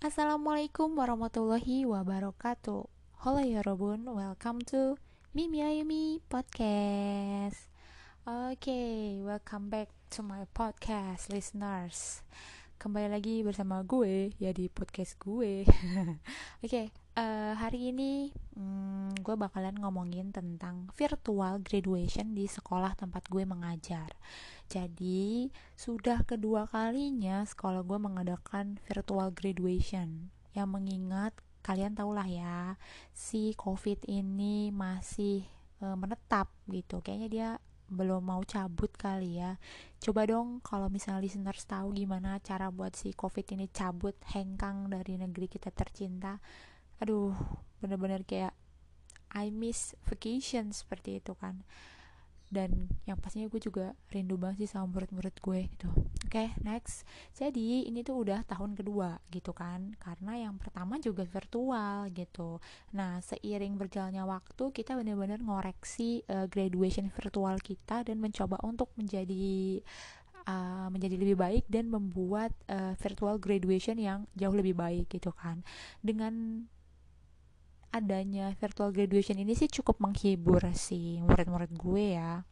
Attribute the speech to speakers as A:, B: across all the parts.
A: Assalamualaikum warahmatullahi wabarakatuh. Halo ya Robun, welcome to Mimi Ayumi Podcast. Oke, okay, welcome back to my podcast listeners. Kembali lagi bersama gue ya di podcast gue. Oke, okay, eh, hari ini um, gue bakalan ngomongin tentang virtual graduation di sekolah tempat gue mengajar. Jadi, sudah kedua kalinya sekolah gue mengadakan virtual graduation yang mengingat kalian tahulah ya, si COVID ini masih e, menetap gitu. Kayaknya dia belum mau cabut kali ya. Coba dong kalau misalnya listeners tahu gimana cara buat si COVID ini cabut hengkang dari negeri kita tercinta. Aduh, bener-bener kayak I miss vacation seperti itu kan. Dan yang pastinya gue juga rindu banget sih sama murid-murid gue gitu. Oke okay, next. Jadi ini tuh udah tahun kedua gitu kan. Karena yang pertama juga virtual gitu. Nah seiring berjalannya waktu kita benar-benar ngoreksi uh, graduation virtual kita dan mencoba untuk menjadi uh, menjadi lebih baik dan membuat uh, virtual graduation yang jauh lebih baik gitu kan. Dengan adanya virtual graduation ini sih cukup menghibur sih murid-murid gue ya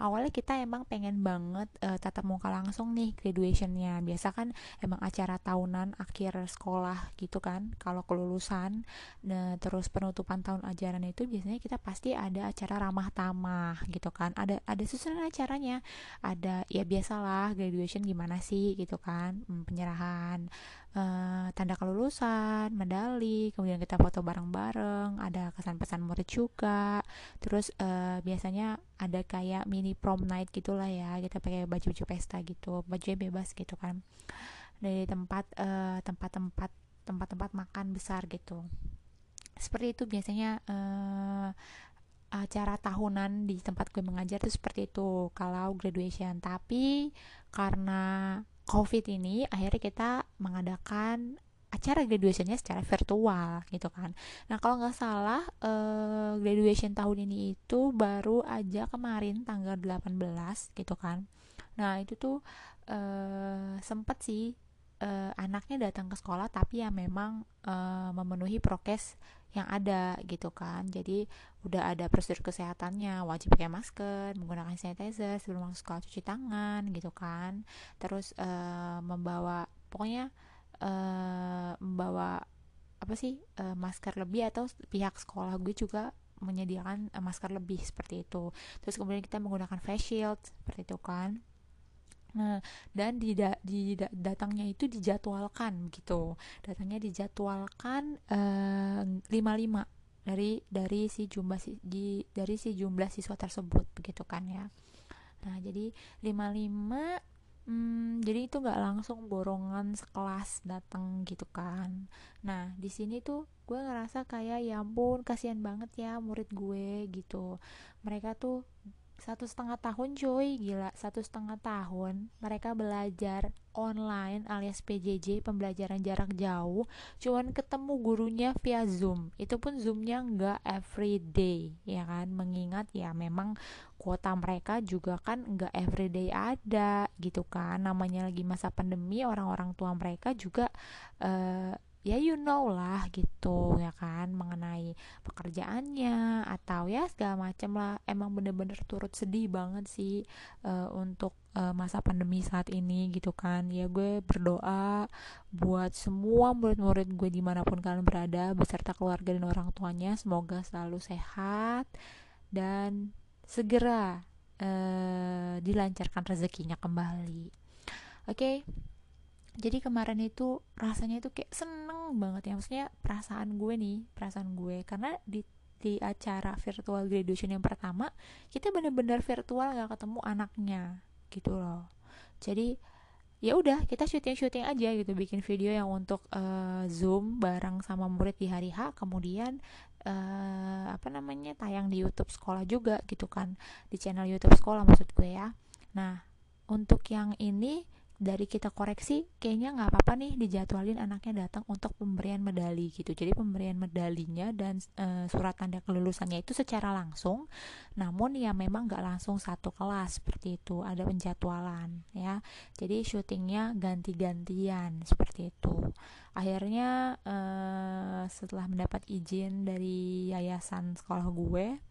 A: awalnya kita emang pengen banget uh, tatap muka langsung nih graduationnya. Biasa kan emang acara tahunan akhir sekolah gitu kan kalau kelulusan. Nah terus penutupan tahun ajaran itu biasanya kita pasti ada acara ramah tamah gitu kan. Ada ada susunan acaranya. Ada ya biasalah graduation gimana sih gitu kan hmm, penyerahan uh, tanda kelulusan, medali, kemudian kita foto bareng-bareng, ada kesan pesan murid juga. Terus uh, biasanya ada kayak mini prom night gitulah ya, kita pakai baju-baju pesta gitu, bajunya bebas gitu kan. Dari tempat uh, tempat-tempat tempat-tempat makan besar gitu. Seperti itu biasanya uh, acara tahunan di tempat gue mengajar itu seperti itu kalau graduation tapi karena covid ini akhirnya kita mengadakan acara graduationnya secara virtual gitu kan. Nah kalau nggak salah uh, graduation tahun ini itu baru aja kemarin tanggal 18 gitu kan. Nah itu tuh uh, sempet sih uh, anaknya datang ke sekolah tapi ya memang uh, memenuhi prokes yang ada gitu kan. Jadi udah ada prosedur kesehatannya wajib pakai masker menggunakan sanitizer sebelum masuk sekolah cuci tangan gitu kan. Terus uh, membawa pokoknya uh, membawa apa sih uh, masker lebih atau pihak sekolah gue juga menyediakan uh, masker lebih seperti itu terus kemudian kita menggunakan face shield seperti itu kan Nah, dan di, da, di da, datangnya itu dijadwalkan gitu. Datangnya dijadwalkan lima dari dari si jumlah si di, dari si jumlah siswa tersebut begitu kan ya. Nah, jadi 55 hmm, jadi itu nggak langsung borongan sekelas datang gitu kan. Nah, di sini tuh gue ngerasa kayak ya ampun kasihan banget ya murid gue gitu. Mereka tuh satu setengah tahun cuy gila satu setengah tahun mereka belajar online alias PJJ pembelajaran jarak jauh cuman ketemu gurunya via zoom. Itu pun zoomnya nggak everyday ya kan? Mengingat ya memang kuota mereka juga kan nggak everyday ada gitu kan? Namanya lagi masa pandemi orang-orang tua mereka juga uh, ya you know lah gitu ya kan mengenai pekerjaannya atau ya segala macam lah. Emang bener-bener turut sedih banget sih uh, untuk uh, masa pandemi saat ini gitu kan. Ya gue berdoa buat semua murid-murid gue di mana pun kalian berada beserta keluarga dan orang tuanya semoga selalu sehat dan segera uh, dilancarkan rezekinya kembali. Oke? okay? Jadi kemarin itu rasanya itu kayak seneng banget ya. Maksudnya perasaan gue nih perasaan gue. Karena di di acara virtual graduation yang pertama kita bener-bener virtual gak ketemu anaknya gitu loh. Jadi ya udah kita syuting syuting aja gitu. Bikin video yang untuk uh, zoom bareng sama murid di hari H. Kemudian uh, apa namanya tayang di YouTube sekolah juga gitu kan. Di channel YouTube sekolah maksud gue ya. Nah untuk yang ini dari kita koreksi kayaknya nggak apa-apa nih dijadwalin anaknya datang untuk pemberian medali gitu. Jadi pemberian medalinya dan e, surat tanda kelulusannya itu secara langsung namun ya memang nggak langsung satu kelas seperti itu. Ada penjadwalan ya. Jadi syutingnya ganti-gantian seperti itu. Akhirnya uh, setelah mendapat izin dari yayasan sekolah gue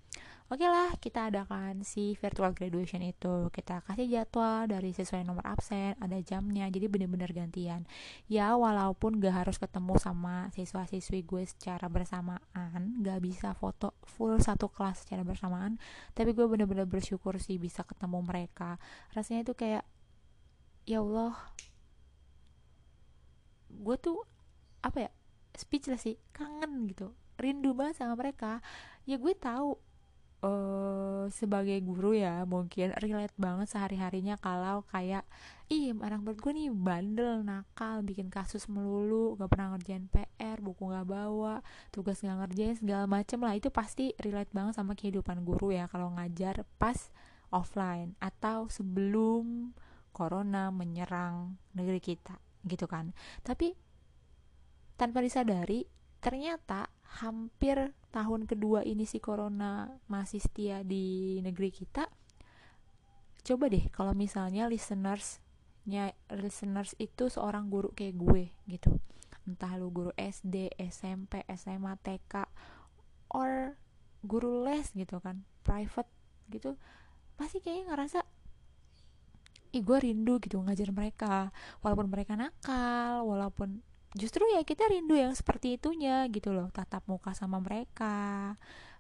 A: oke okay lah kita adakan si virtual graduation itu. Kita kasih jadwal dari sesuai nomor absen ada jamnya jadi bener-bener gantian. Ya walaupun gak harus ketemu sama siswa-siswi gue secara bersamaan gak bisa foto full satu kelas secara bersamaan tapi gue bener-bener bersyukur sih bisa ketemu mereka. Rasanya itu kayak ya Allah gue tuh apa ya speechless sih kangen gitu rindu banget sama mereka. Ya gue tahu uh, sebagai guru ya mungkin relate banget sehari harinya kalau kayak ih anak buat gue nih bandel nakal bikin kasus melulu gak pernah ngerjain PR buku gak bawa tugas gak ngerjain segala macem lah. Itu pasti relate banget sama kehidupan guru ya kalau ngajar pas offline atau sebelum corona menyerang negeri kita gitu kan. Tapi tanpa disadari ternyata hampir tahun kedua ini si corona masih setia di negeri kita coba deh kalau misalnya listenersnya listeners itu seorang guru kayak gue gitu. Entah lu guru SD, SMP, SMA, TK or guru les gitu kan private gitu pasti kayaknya ngerasa ih gue rindu gitu ngajar mereka. Walaupun mereka nakal walaupun justru ya kita rindu yang seperti itunya gitu loh. Tatap muka sama mereka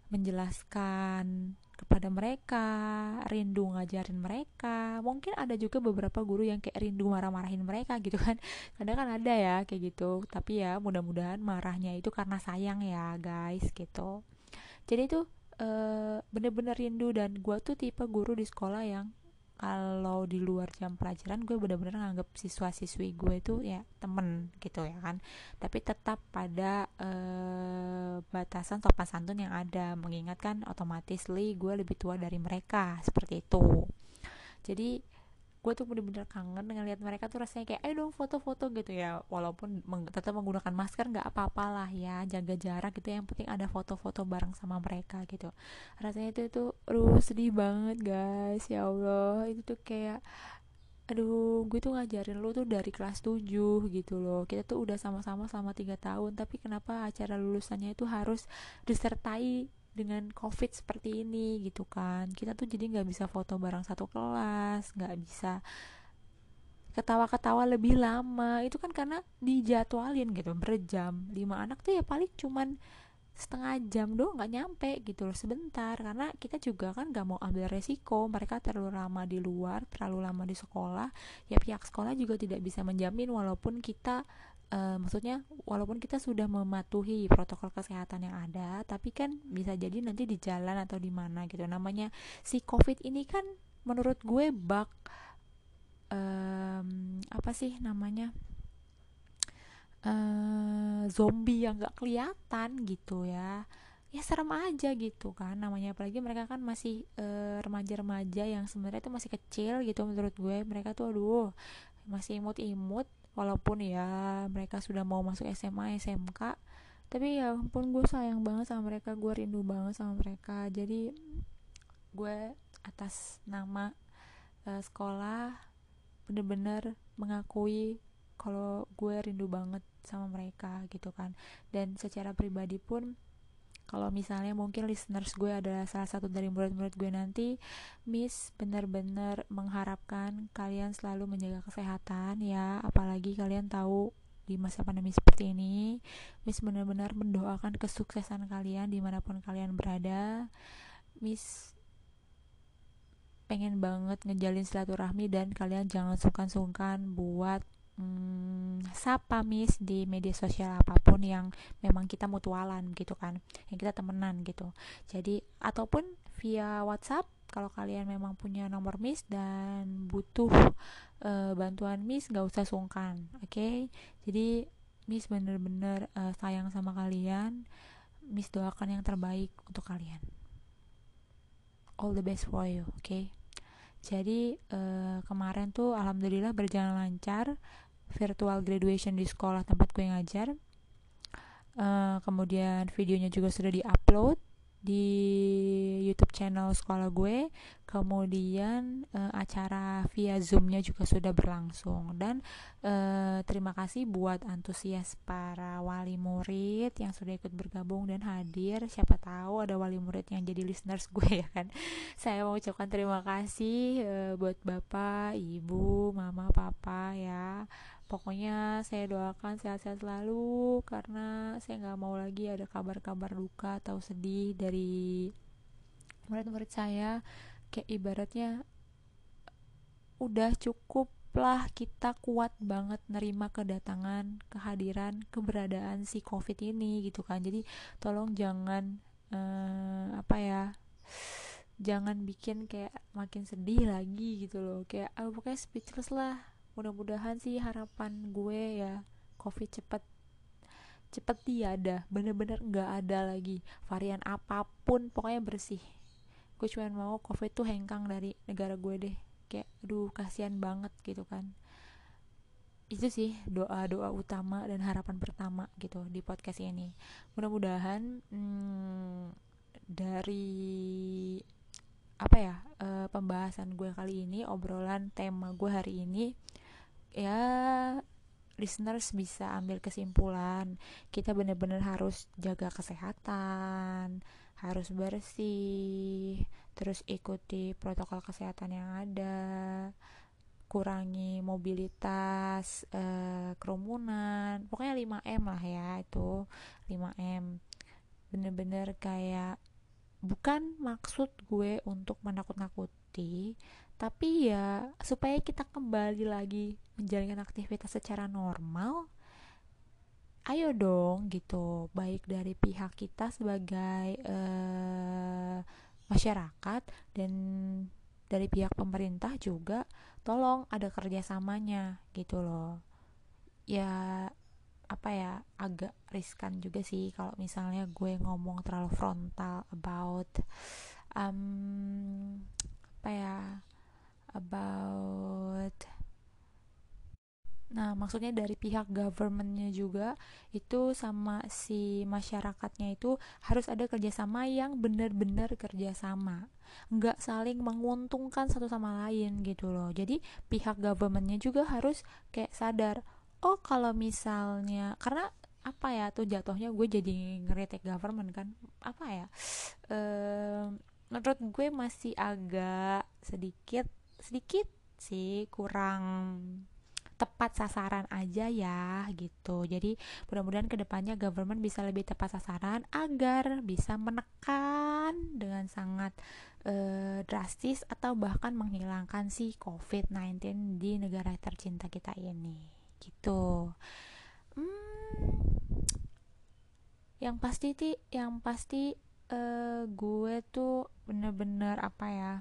A: menjelaskan kepada mereka rindu ngajarin mereka. Mungkin ada juga beberapa guru yang kayak rindu marah-marahin mereka gitu kan. Kadang kan ada ya kayak gitu. Tapi ya mudah-mudahan marahnya itu karena sayang ya guys gitu. Jadi itu bener bener-bener rindu dan gue tuh tipe guru di sekolah yang kalau di luar jam pelajaran gue bener-bener nganggap siswa-siswi gue itu ya temen gitu ya kan. Tapi tetap pada uh, batasan sopan santun yang ada mengingatkan otomatis gue lebih tua dari mereka seperti itu. Jadi gue tuh bener-bener kangen dengan lihat mereka tuh rasanya kayak ayo dong foto-foto gitu ya. Walaupun meng tetap menggunakan masker nggak apa-apalah ya jaga jarak gitu yang penting ada foto-foto bareng sama mereka gitu. Rasanya itu tuh aduh sedih banget guys. Ya Allah itu tuh kayak aduh gue tuh ngajarin lu tuh dari kelas 7 gitu loh. Kita tuh udah sama-sama selama tiga tahun tapi kenapa acara lulusannya itu harus disertai dengan covid seperti ini gitu kan. Kita tuh jadi nggak bisa foto bareng satu kelas nggak bisa ketawa-ketawa lebih lama. Itu kan karena dijadwalin gitu berjam. Lima anak tuh ya paling cuman setengah jam doang nggak nyampe gitu loh sebentar. Karena kita juga kan nggak mau ambil resiko mereka terlalu lama di luar terlalu lama di sekolah. Ya pihak sekolah juga tidak bisa menjamin walaupun kita uh, maksudnya walaupun kita sudah mematuhi protokol kesehatan yang ada tapi kan bisa jadi nanti di jalan atau di mana gitu. Namanya si covid ini kan menurut gue bug um, apa sih namanya uh, zombie yang gak kelihatan gitu ya. Ya serem aja gitu kan namanya. Apalagi mereka kan masih remaja-remaja uh, yang sebenarnya itu masih kecil gitu menurut gue. Mereka tuh aduh masih imut-imut walaupun ya mereka sudah mau masuk SMA SMK tapi ya ampun gue sayang banget sama mereka gue rindu banget sama mereka. Jadi gue atas nama uh, sekolah bener-bener mengakui kalau gue rindu banget sama mereka gitu kan. Dan secara pribadi pun kalau misalnya mungkin listeners gue adalah salah satu dari murid-murid gue nanti Miss benar-benar mengharapkan kalian selalu menjaga kesehatan ya. Apalagi kalian tahu di masa pandemi seperti ini Miss benar-benar mendoakan kesuksesan kalian di mana pun kalian berada. Miss pengen banget ngejalin silaturahmi dan kalian jangan sungkan-sungkan buat hmm, sapa miss di media sosial apa pun yang memang kita mutualan gitu kan yang kita temenan gitu jadi ataupun via WhatsApp kalau kalian memang punya nomor miss dan butuh uh, bantuan miss gak usah sungkan oke okay? jadi miss bener-bener uh, sayang sama kalian miss doakan yang terbaik untuk kalian all the best for you oke okay? jadi uh, kemarin tuh alhamdulillah berjalan lancar virtual graduation di sekolah tempat gue ngajar. Uh, kemudian videonya juga sudah diupload di YouTube channel sekolah gue. Kemudian uh, acara via zoomnya juga sudah berlangsung. Dan uh, terima kasih buat antusias para wali murid yang sudah ikut bergabung dan hadir. Siapa tahu ada wali murid yang jadi listeners gue ya kan? Saya mau ucapkan terima kasih uh, buat bapak ibu mama papa ya pokoknya saya doakan sehat-sehat selalu karena saya nggak mau lagi ada kabar-kabar duka atau sedih dari murid-murid saya. Kayak ibaratnya udah cukup lah kita kuat banget nerima kedatangan kehadiran keberadaan si covid ini gitu kan. Jadi tolong jangan uh, apa ya jangan bikin kayak makin sedih lagi gitu loh. Kayak ah, pokoknya speechless lah mudah-mudahan sih harapan gue ya covid cepet cepet tiada. Bener-bener nggak ada lagi varian apa pun pokoknya bersih. Gue cuma mau covid tuh hengkang dari negara gue deh. Kayak aduh kasihan banget gitu kan. Itu sih doa doa utama dan harapan pertama gitu di podcast ini. Mudah-mudahan hmm, dari apa ya uh, pembahasan gue kali ini obrolan tema gue hari ini ya listeners bisa ambil kesimpulan kita benar-benar harus jaga kesehatan harus bersih terus ikuti protokol kesehatan yang ada kurangi mobilitas eh, kerumunan pokoknya 5M lah ya itu 5M bener-bener kayak bukan maksud gue untuk menakut-nakuti tapi ya supaya kita kembali lagi menjalankan aktivitas secara normal ayo dong gitu baik dari pihak kita sebagai uh, masyarakat dan dari pihak pemerintah juga tolong ada kerjasamanya gitu loh. Ya apa ya agak riskan juga sih kalau misalnya gue ngomong terlalu frontal about um, apa ya about Nah, maksudnya dari pihak governmentnya juga itu sama si masyarakatnya itu harus ada kerjasama yang benar-benar kerjasama, nggak saling menguntungkan satu sama lain gitu loh. Jadi pihak governmentnya juga harus kayak sadar, oh kalau misalnya karena apa ya tuh jatuhnya gue jadi ngeritik government kan? Apa ya? Ehm, menurut gue masih agak sedikit sedikit sih kurang tepat sasaran aja ya gitu. Jadi mudah-mudahan ke depannya government bisa lebih tepat sasaran agar bisa menekan dengan sangat uh, drastis atau bahkan menghilangkan si COVID-19 di negara tercinta kita ini gitu. Hmm, yang pasti ti yang pasti uh, gue tuh bener-bener apa ya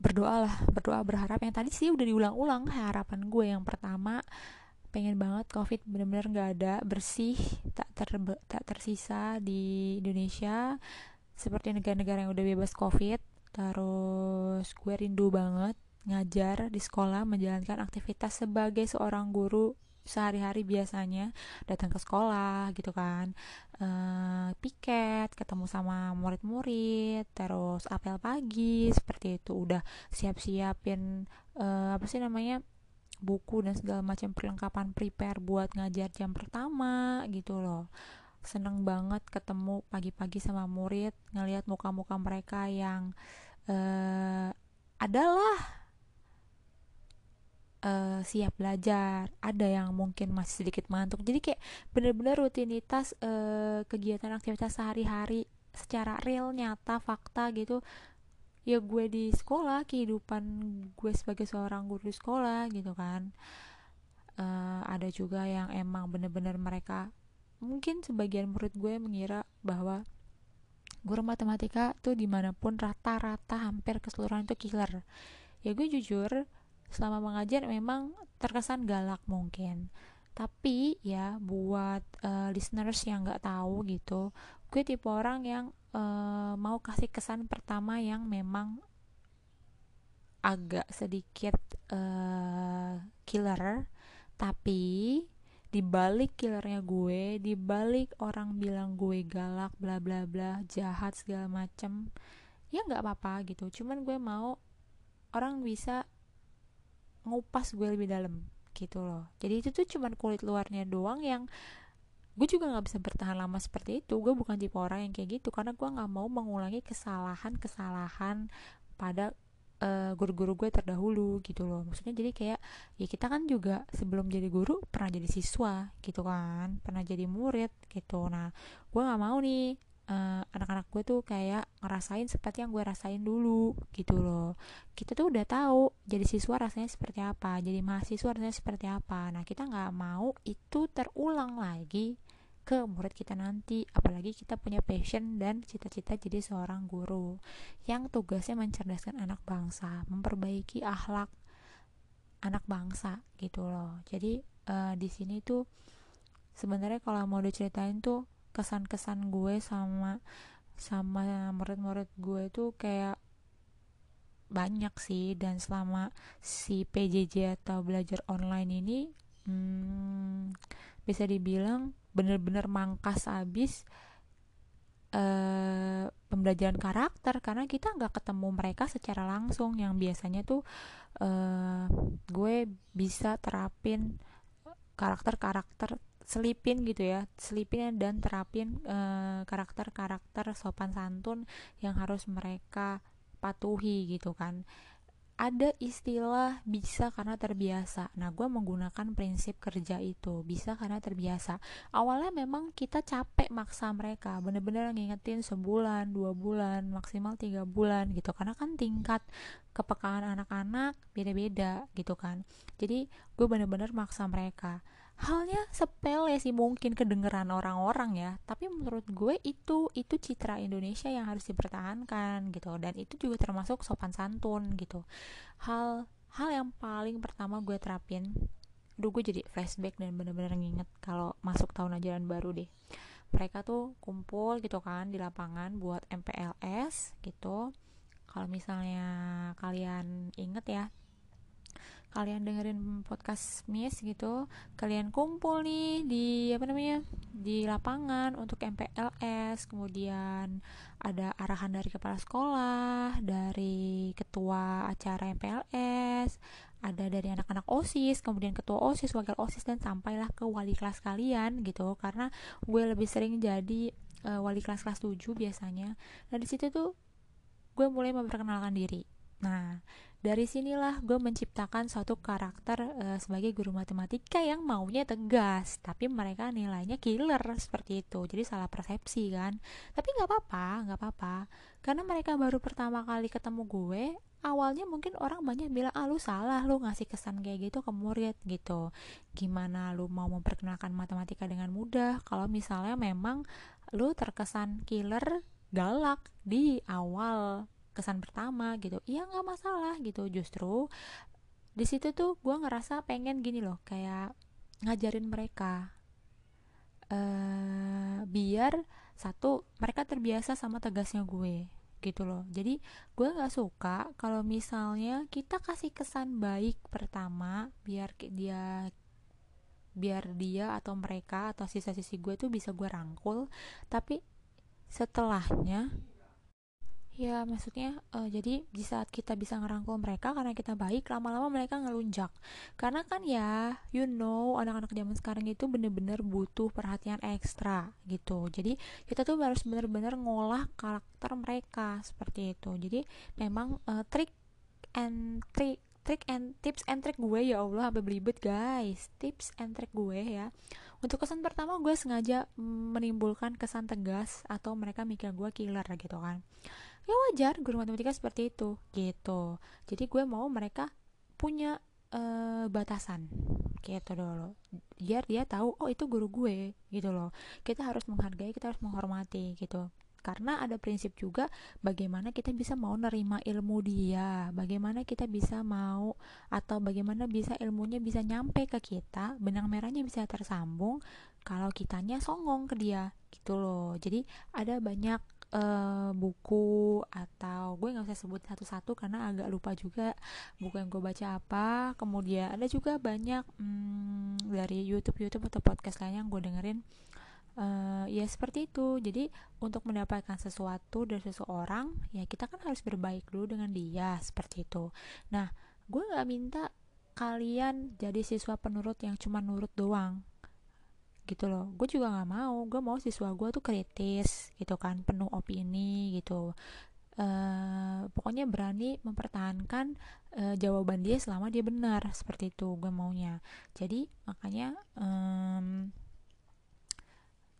A: berdoa lah berdoa berharap. Yang tadi sih udah diulang-ulang harapan gue yang pertama pengen banget covid bener-bener nggak ada bersih tak ter tak tersisa di Indonesia seperti negara-negara yang udah bebas covid. Terus gue rindu banget ngajar di sekolah menjalankan aktivitas sebagai seorang guru sehari-hari biasanya datang ke sekolah gitu kan uh, piket ketemu sama murid-murid terus apel pagi seperti itu. Udah siap-siapin uh, apa sih namanya buku dan segala macam perlengkapan prepare buat ngajar jam pertama gitu loh. Seneng banget ketemu pagi-pagi sama murid ngelihat muka-muka mereka yang uh, adalah uh, siap belajar ada yang mungkin masih sedikit mantuk jadi kayak bener-bener rutinitas uh, kegiatan aktivitas sehari-hari secara real nyata fakta gitu. Ya gue di sekolah kehidupan gue sebagai seorang guru di sekolah gitu kan. Uh, ada juga yang emang bener-bener mereka mungkin sebagian murid gue mengira bahwa guru matematika tuh di mana pun rata-rata hampir keseluruhan itu killer. Ya gue jujur selama mengajar memang terkesan galak mungkin. Tapi ya buat uh, listeners yang nggak tahu gitu gue tipe orang yang uh, mau kasih kesan pertama yang memang agak sedikit uh, killer. Tapi di balik killernya gue di balik orang bilang gue galak bla bla bla jahat segala macem ya nggak apa-apa gitu. Cuman gue mau orang bisa ngupas gue lebih dalam gitu loh. Jadi itu tuh cuman kulit luarnya doang yang gue juga nggak bisa bertahan lama seperti itu. Gue bukan tipe orang yang kayak gitu karena gue nggak mau mengulangi kesalahan kesalahan pada uh, guru-guru gue terdahulu gitu loh. Maksudnya jadi kayak ya kita kan juga sebelum jadi guru pernah jadi siswa gitu kan. Pernah jadi murid gitu. Nah gue nggak mau nih uh, anak-anak gue tuh kayak ngerasain seperti yang gue rasain dulu gitu loh. Kita tuh udah tahu jadi siswa rasanya seperti apa jadi mahasiswa rasanya seperti apa. Nah kita nggak mau itu terulang lagi ke murid kita nanti apalagi kita punya passion dan cita-cita jadi seorang guru yang tugasnya mencerdaskan anak bangsa memperbaiki akhlak anak bangsa gitu loh. Jadi uh, di sini tuh sebenarnya kalau mau diceritain tuh kesan-kesan gue sama sama murid-murid gue tuh kayak banyak sih. Dan selama si PJJ atau belajar online ini hmm, bisa dibilang bener-bener mangkas abis uh, pembelajaran karakter. Karena kita nggak ketemu mereka secara langsung. Yang biasanya tuh uh, gue bisa terapin karakter-karakter selipin gitu ya selipin dan terapin uh, karakter-karakter sopan santun yang harus mereka patuhi gitu kan ada istilah bisa karena terbiasa. Nah, gue menggunakan prinsip kerja itu bisa karena terbiasa. Awalnya memang kita capek maksa mereka, bener-bener ngingetin sebulan, dua bulan, maksimal tiga bulan gitu. Karena kan tingkat kepekaan anak-anak beda-beda gitu kan. Jadi gue bener-bener maksa mereka halnya sepele sih mungkin kedengeran orang-orang ya. Tapi menurut gue itu itu citra Indonesia yang harus dipertahankan gitu. Dan itu juga termasuk sopan santun gitu. Hal hal yang paling pertama gue terapin Duh gue jadi flashback dan bener-bener nginget kalau masuk tahun ajaran baru deh. Mereka tuh kumpul gitu kan di lapangan buat MPLS gitu. Kalau misalnya kalian inget ya kalian dengerin podcast Miss gitu kalian kumpul nih di apa namanya di lapangan untuk MPLS kemudian ada arahan dari kepala sekolah dari ketua acara MPLS ada dari anak-anak OSIS, kemudian ketua OSIS, wakil OSIS dan sampailah ke wali kelas kalian gitu karena gue lebih sering jadi uh, wali kelas kelas 7 biasanya. Nah, di situ tuh gue mulai memperkenalkan diri. Nah, dari sinilah gue menciptakan suatu karakter uh, sebagai guru matematika yang maunya tegas tapi mereka nilainya killer seperti itu. Jadi salah persepsi kan. Tapi nggak apa-apa nggak apa-apa. Karena mereka baru pertama kali ketemu gue awalnya mungkin orang banyak bilang ah lu salah lu ngasih kesan kayak gitu ke murid gitu. Gimana lu mau memperkenalkan matematika dengan mudah? Kalau misalnya memang lu terkesan killer galak di awal kesan pertama gitu iya nggak masalah gitu. Justru di situ tuh gue ngerasa pengen gini loh kayak ngajarin mereka uh, biar satu mereka terbiasa sama tegasnya gue gitu loh. Jadi gue nggak suka kalau misalnya kita kasih kesan baik pertama biar dia biar dia atau mereka atau sisa-sisi gue tuh bisa gue rangkul. Tapi setelahnya Ya, maksudnya uh, jadi di saat kita bisa ngerangkul mereka karena kita baik, lama-lama mereka ngelunjak. Karena kan ya, you know, anak-anak zaman sekarang itu bener-bener butuh perhatian ekstra gitu. Jadi kita tuh harus bener-bener ngolah karakter mereka seperti itu. Jadi memang uh, trik and trick trik and tips and trick gue ya Allah sampai belibet guys tips and trick gue ya untuk kesan pertama gue sengaja menimbulkan kesan tegas atau mereka mikir gue killer gitu kan. Ya wajar guru matematika seperti itu gitu. Jadi gue mau mereka punya uh, batasan gitu dulu. Biar dia tahu oh itu guru gue gitu loh. Kita harus menghargai kita harus menghormati gitu karena ada prinsip juga bagaimana kita bisa mau nerima ilmu dia bagaimana kita bisa mau atau bagaimana bisa ilmunya bisa nyampe ke kita benang merahnya bisa tersambung kalau kitanya songong ke dia gitu loh. Jadi ada banyak uh, buku atau gue nggak usah sebut satu-satu karena agak lupa juga buku yang gue baca apa. Kemudian ada juga banyak hmm, dari YouTube YouTube atau podcast lainnya yang gue dengerin uh, ya seperti itu. Jadi untuk mendapatkan sesuatu dari seseorang ya kita kan harus berbaik dulu dengan dia seperti itu. Nah gue nggak minta kalian jadi siswa penurut yang cuma nurut doang gitu loh. Gue juga nggak mau. Gue mau siswa gue tuh kritis gitu kan penuh opini gitu. Uh, pokoknya berani mempertahankan uh, jawaban dia selama dia benar seperti itu gue maunya. Jadi makanya um,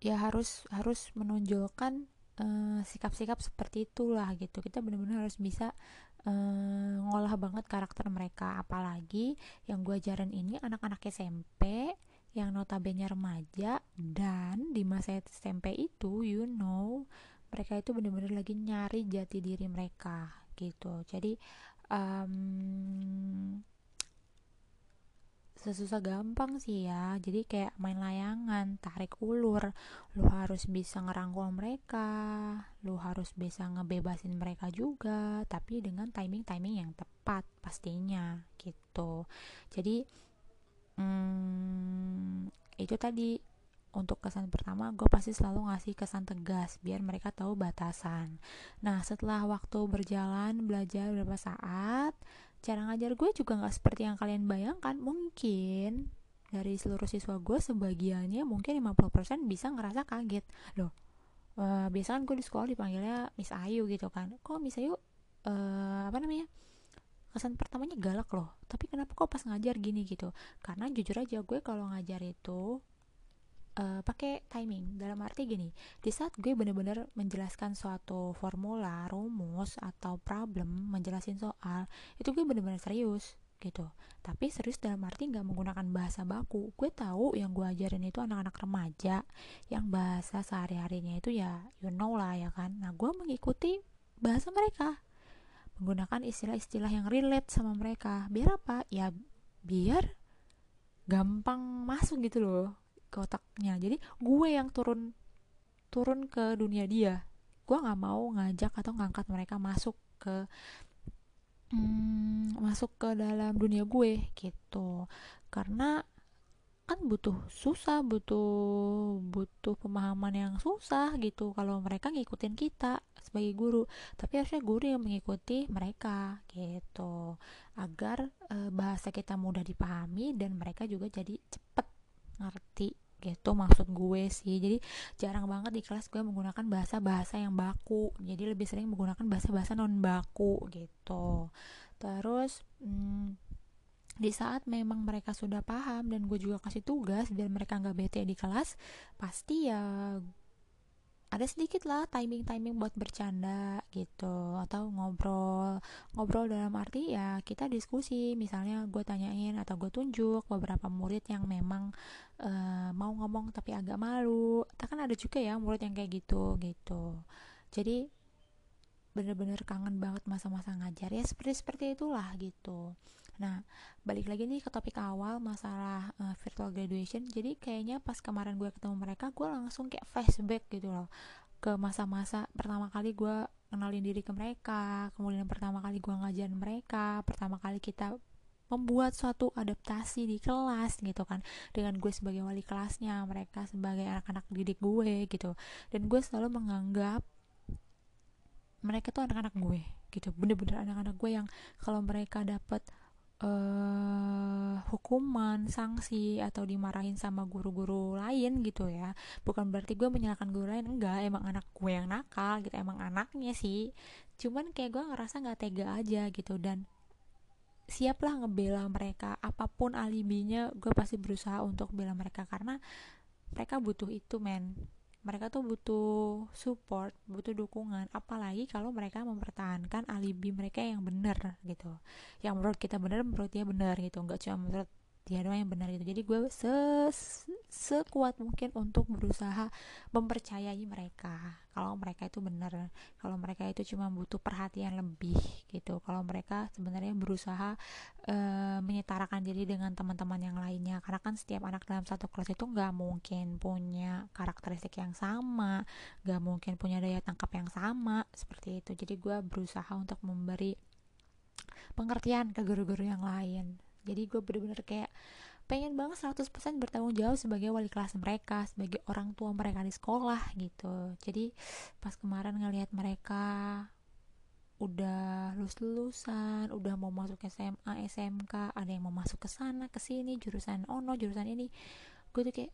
A: ya harus harus menonjolkan eh, sikap-sikap uh, seperti itulah gitu. Kita benar-benar harus bisa uh, ngolah banget karakter mereka. Apalagi yang gue ajarin ini anak-anak SMP yang notabene remaja dan di masa SMP itu you know mereka itu benar-benar lagi nyari jati diri mereka gitu. Jadi um, sesusah gampang sih ya. Jadi kayak main layangan tarik ulur. Lu harus bisa ngerangkul mereka. Lu harus bisa ngebebasin mereka juga tapi dengan timing-timing yang tepat pastinya gitu. Jadi hmm, itu tadi. Untuk kesan pertama gue pasti selalu ngasih kesan tegas biar mereka tahu batasan. Nah setelah waktu berjalan belajar beberapa saat cara ngajar gue juga nggak seperti yang kalian bayangkan. Mungkin dari seluruh siswa gue sebagiannya mungkin 50% bisa ngerasa kaget. Loh uh, biasa kan gue di sekolah dipanggilnya Miss Ayu gitu kan. Kok Miss Ayu uh, apa namanya kesan pertamanya galak loh. Tapi kenapa kok pas ngajar gini gitu? Karena jujur aja gue kalau ngajar itu uh, pakai timing. Dalam arti gini di saat gue bener-bener menjelaskan suatu formula rumus atau problem menjelasin soal itu gue bener-bener serius gitu. Tapi serius dalam arti nggak menggunakan bahasa baku. Gue tahu yang gue ajarin itu anak-anak remaja yang bahasa sehari-harinya itu ya you know lah ya kan. Nah gue mengikuti bahasa mereka menggunakan istilah-istilah yang relate sama mereka. Biar apa? Ya biar gampang masuk gitu loh ke otaknya. Jadi gue yang turun turun ke dunia dia. Gue nggak mau ngajak atau ngangkat mereka masuk ke hmm, masuk ke dalam dunia gue gitu. Karena kan butuh susah butuh butuh pemahaman yang susah gitu. Kalau mereka ngikutin kita sebagai guru tapi harusnya guru yang mengikuti mereka gitu. Agar e, bahasa kita mudah dipahami dan mereka juga jadi cepet ngerti gitu maksud gue sih. Jadi jarang banget di kelas gue menggunakan bahasa-bahasa yang baku. Jadi lebih sering menggunakan bahasa-bahasa non baku gitu. Terus hmm, di saat memang mereka sudah paham dan gue juga kasih tugas biar mereka nggak bete di kelas pasti ya ada sedikit lah timing-timing buat bercanda gitu atau ngobrol. Ngobrol dalam arti ya kita diskusi. Misalnya gue tanyain atau gue tunjuk beberapa murid yang memang uh, mau ngomong tapi agak malu. Tak kan ada juga ya murid yang kayak gitu gitu. Jadi bener-bener kangen banget masa-masa ngajar. Ya seperti seperti itulah gitu. Nah, balik lagi nih ke topik awal masalah uh, virtual graduation. Jadi kayaknya pas kemarin gue ketemu mereka, gue langsung kayak flashback gitu loh ke masa-masa pertama kali gue kenalin diri ke mereka, kemudian pertama kali gue ngajarin mereka, pertama kali kita membuat suatu adaptasi di kelas gitu kan. Dengan gue sebagai wali kelasnya mereka sebagai anak-anak didik gue gitu. Dan gue selalu menganggap mereka tuh anak-anak gue gitu bener-bener anak-anak gue yang kalau mereka dapat uh, hukuman, sanksi atau dimarahin sama guru-guru lain gitu ya. Bukan berarti gue menyalahkan guru lain, enggak, emang anak gue yang nakal gitu, emang anaknya sih. Cuman kayak gue ngerasa nggak tega aja gitu dan siaplah ngebela mereka apa pun alibinya gue pasti berusaha untuk bela mereka karena mereka butuh itu men mereka tuh butuh support, butuh dukungan, apalagi kalau mereka mempertahankan alibi mereka yang benar gitu. Yang menurut kita benar, menurut dia benar gitu, nggak cuma menurut dia doang yang benar gitu. Jadi gue se sekuat mungkin untuk berusaha mempercayai mereka. Kalau mereka itu benar kalau mereka itu cuma butuh perhatian lebih gitu. Kalau mereka sebenarnya berusaha e, menyetarakan diri dengan teman-teman yang lainnya. Karena kan setiap anak dalam satu kelas itu nggak mungkin punya karakteristik yang sama nggak mungkin punya daya tangkap yang sama seperti itu. Jadi gue berusaha untuk memberi pengertian ke guru-guru yang lain jadi gue bener-bener kayak pengen banget 100% bertanggung jawab sebagai wali kelas mereka sebagai orang tua mereka di sekolah gitu. Jadi pas kemarin ngelihat mereka udah lulus lulusan udah mau masuk SMA SMK ada yang mau masuk ke sana ke sini jurusan ono jurusan ini gue tuh kayak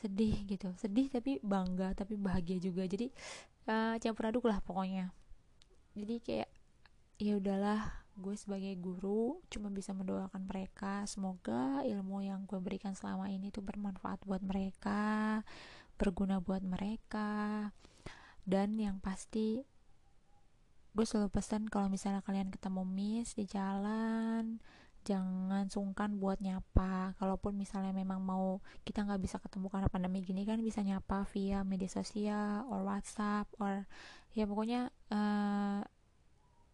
A: sedih gitu. Sedih tapi bangga tapi bahagia juga. Jadi uh, campur aduk lah pokoknya. Jadi kayak ya udahlah gue sebagai guru cuma bisa mendoakan mereka. Semoga ilmu yang gue berikan selama ini tuh bermanfaat buat mereka berguna buat mereka. Dan yang pasti gue selalu pesan kalau misalnya kalian ketemu miss di jalan jangan sungkan buat nyapa. Kalaupun misalnya memang mau kita nggak bisa ketemu karena pandemi gini kan bisa nyapa via media sosial or WhatsApp or ya pokoknya uh,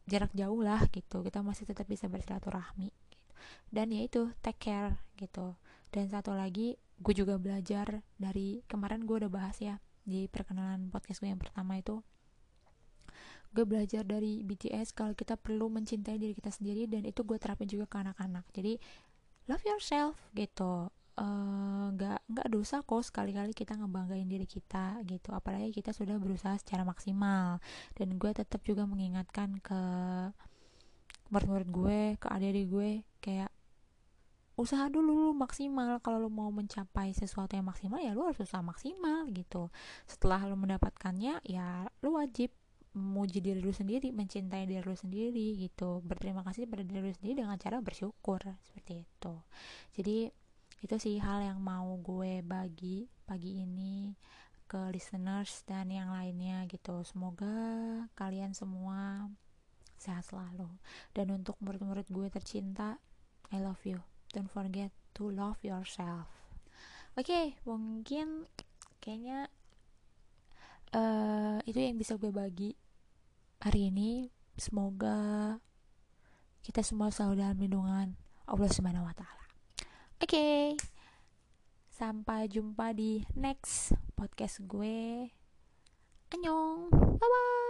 A: jarak jauh lah gitu. Kita masih tetap bisa bersilaturahmi gitu. dan ya itu take care gitu. Dan satu lagi gue juga belajar dari kemarin gue udah bahas ya di perkenalan podcast gue yang pertama itu. Gue belajar dari BTS kalau kita perlu mencintai diri kita sendiri dan itu gue terapin juga ke anak-anak. Jadi love yourself gitu nggak uh, nggak dosa kok sekali-kali kita ngebanggain diri kita gitu. Apalagi kita sudah berusaha secara maksimal. Dan gue tetap juga mengingatkan ke murid-murid gue ke adik-adik gue kayak usaha dulu lu maksimal. Kalau lu mau mencapai sesuatu yang maksimal ya lu harus usaha maksimal gitu. Setelah lu mendapatkannya ya lu wajib memuji diri lu sendiri mencintai diri lu sendiri gitu. Berterima kasih pada diri lu sendiri dengan cara bersyukur seperti itu. Jadi itu sih hal yang mau gue bagi pagi ini ke listeners dan yang lainnya gitu. Semoga kalian semua sehat selalu. Dan untuk murid-murid gue tercinta I love you. Don't forget to love yourself. Oke okay, mungkin kayaknya uh, itu yang bisa gue bagi hari ini. Semoga kita semua selalu dalam lindungan Allah Subhanahu wa taala Oke, okay. sampai jumpa di next podcast gue. Annyeong, bye bye.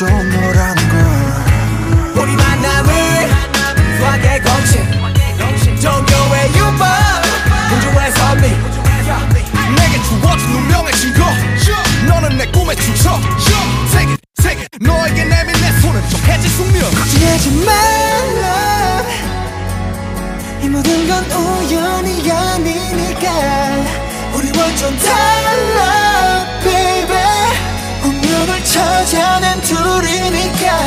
B: 좀 너라는 걸. 우리 만남을 수학의 공식 종교의 유법 우주의 선미 내게 주어진 운명의 증거. 너는 내 꿈의 주석 세계 세계 너에게 내민 내 손은 정해진 숙명. 걱정하지 말라 이 모든 건 우연 완전 달라 baby. 운명을 찾아낸 둘이니까.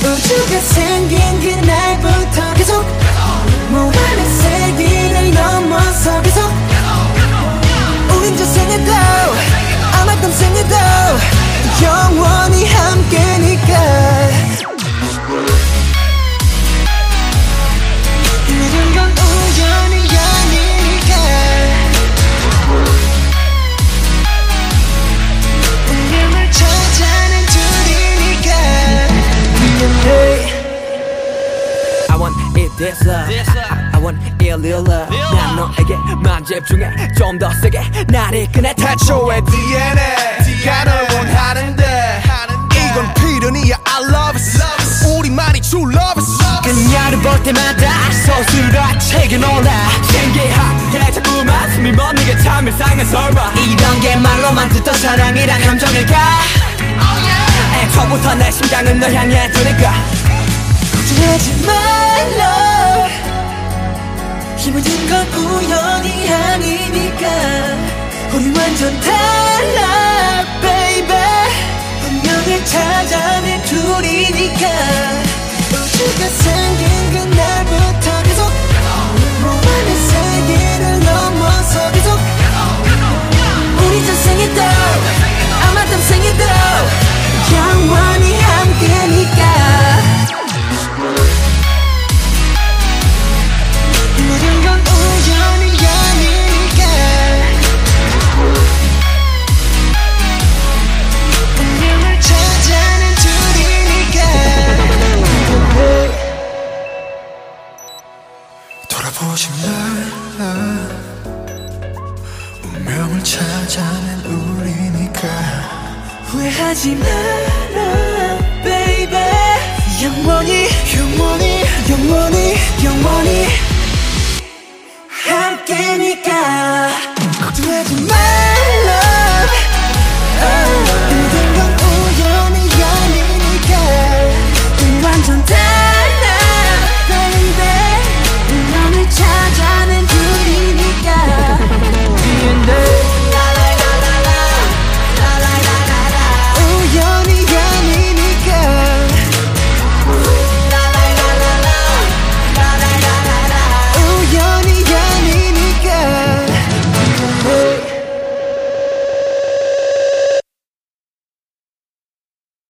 B: 우주가 생긴 그날부터 계속 무한의 세기를 넘어서 계속 우린 저생에도 아마 땀생에도 영원히 함께 This love, I, I want ill love 난 너에게만 집중해 좀 더 세게. 나를 꺼내 태초의 DNA 네가 널 원하는데. 이건 필연이야. I love it 우리만이 true love it 그녀를 볼 때마다 서술아 책에 놀라 신기하게 자꾸만 숨이 멎는 게참 일상의 설마 이런 게 말로만 듣던 사랑이란 감정일까? 애초부터 내 심장은 널 향해 두니까. 걱정하지 말라 힘을 든건 우연이 아니니까. 우리 완전 달라 baby. 운명을 찾아낸 둘이니까. 우주가 생긴 그날부터 계속. 몸안의 세계를 넘어서 계속. 우리 전생에도 아마 땀생에도 영원히 함께니까
C: 거짓말 운명을 찾아낸 우리니까.
B: 후회하지 마라 baby. 영원히 영원히 영원히 영원히 함께니까. 걱정하지 마.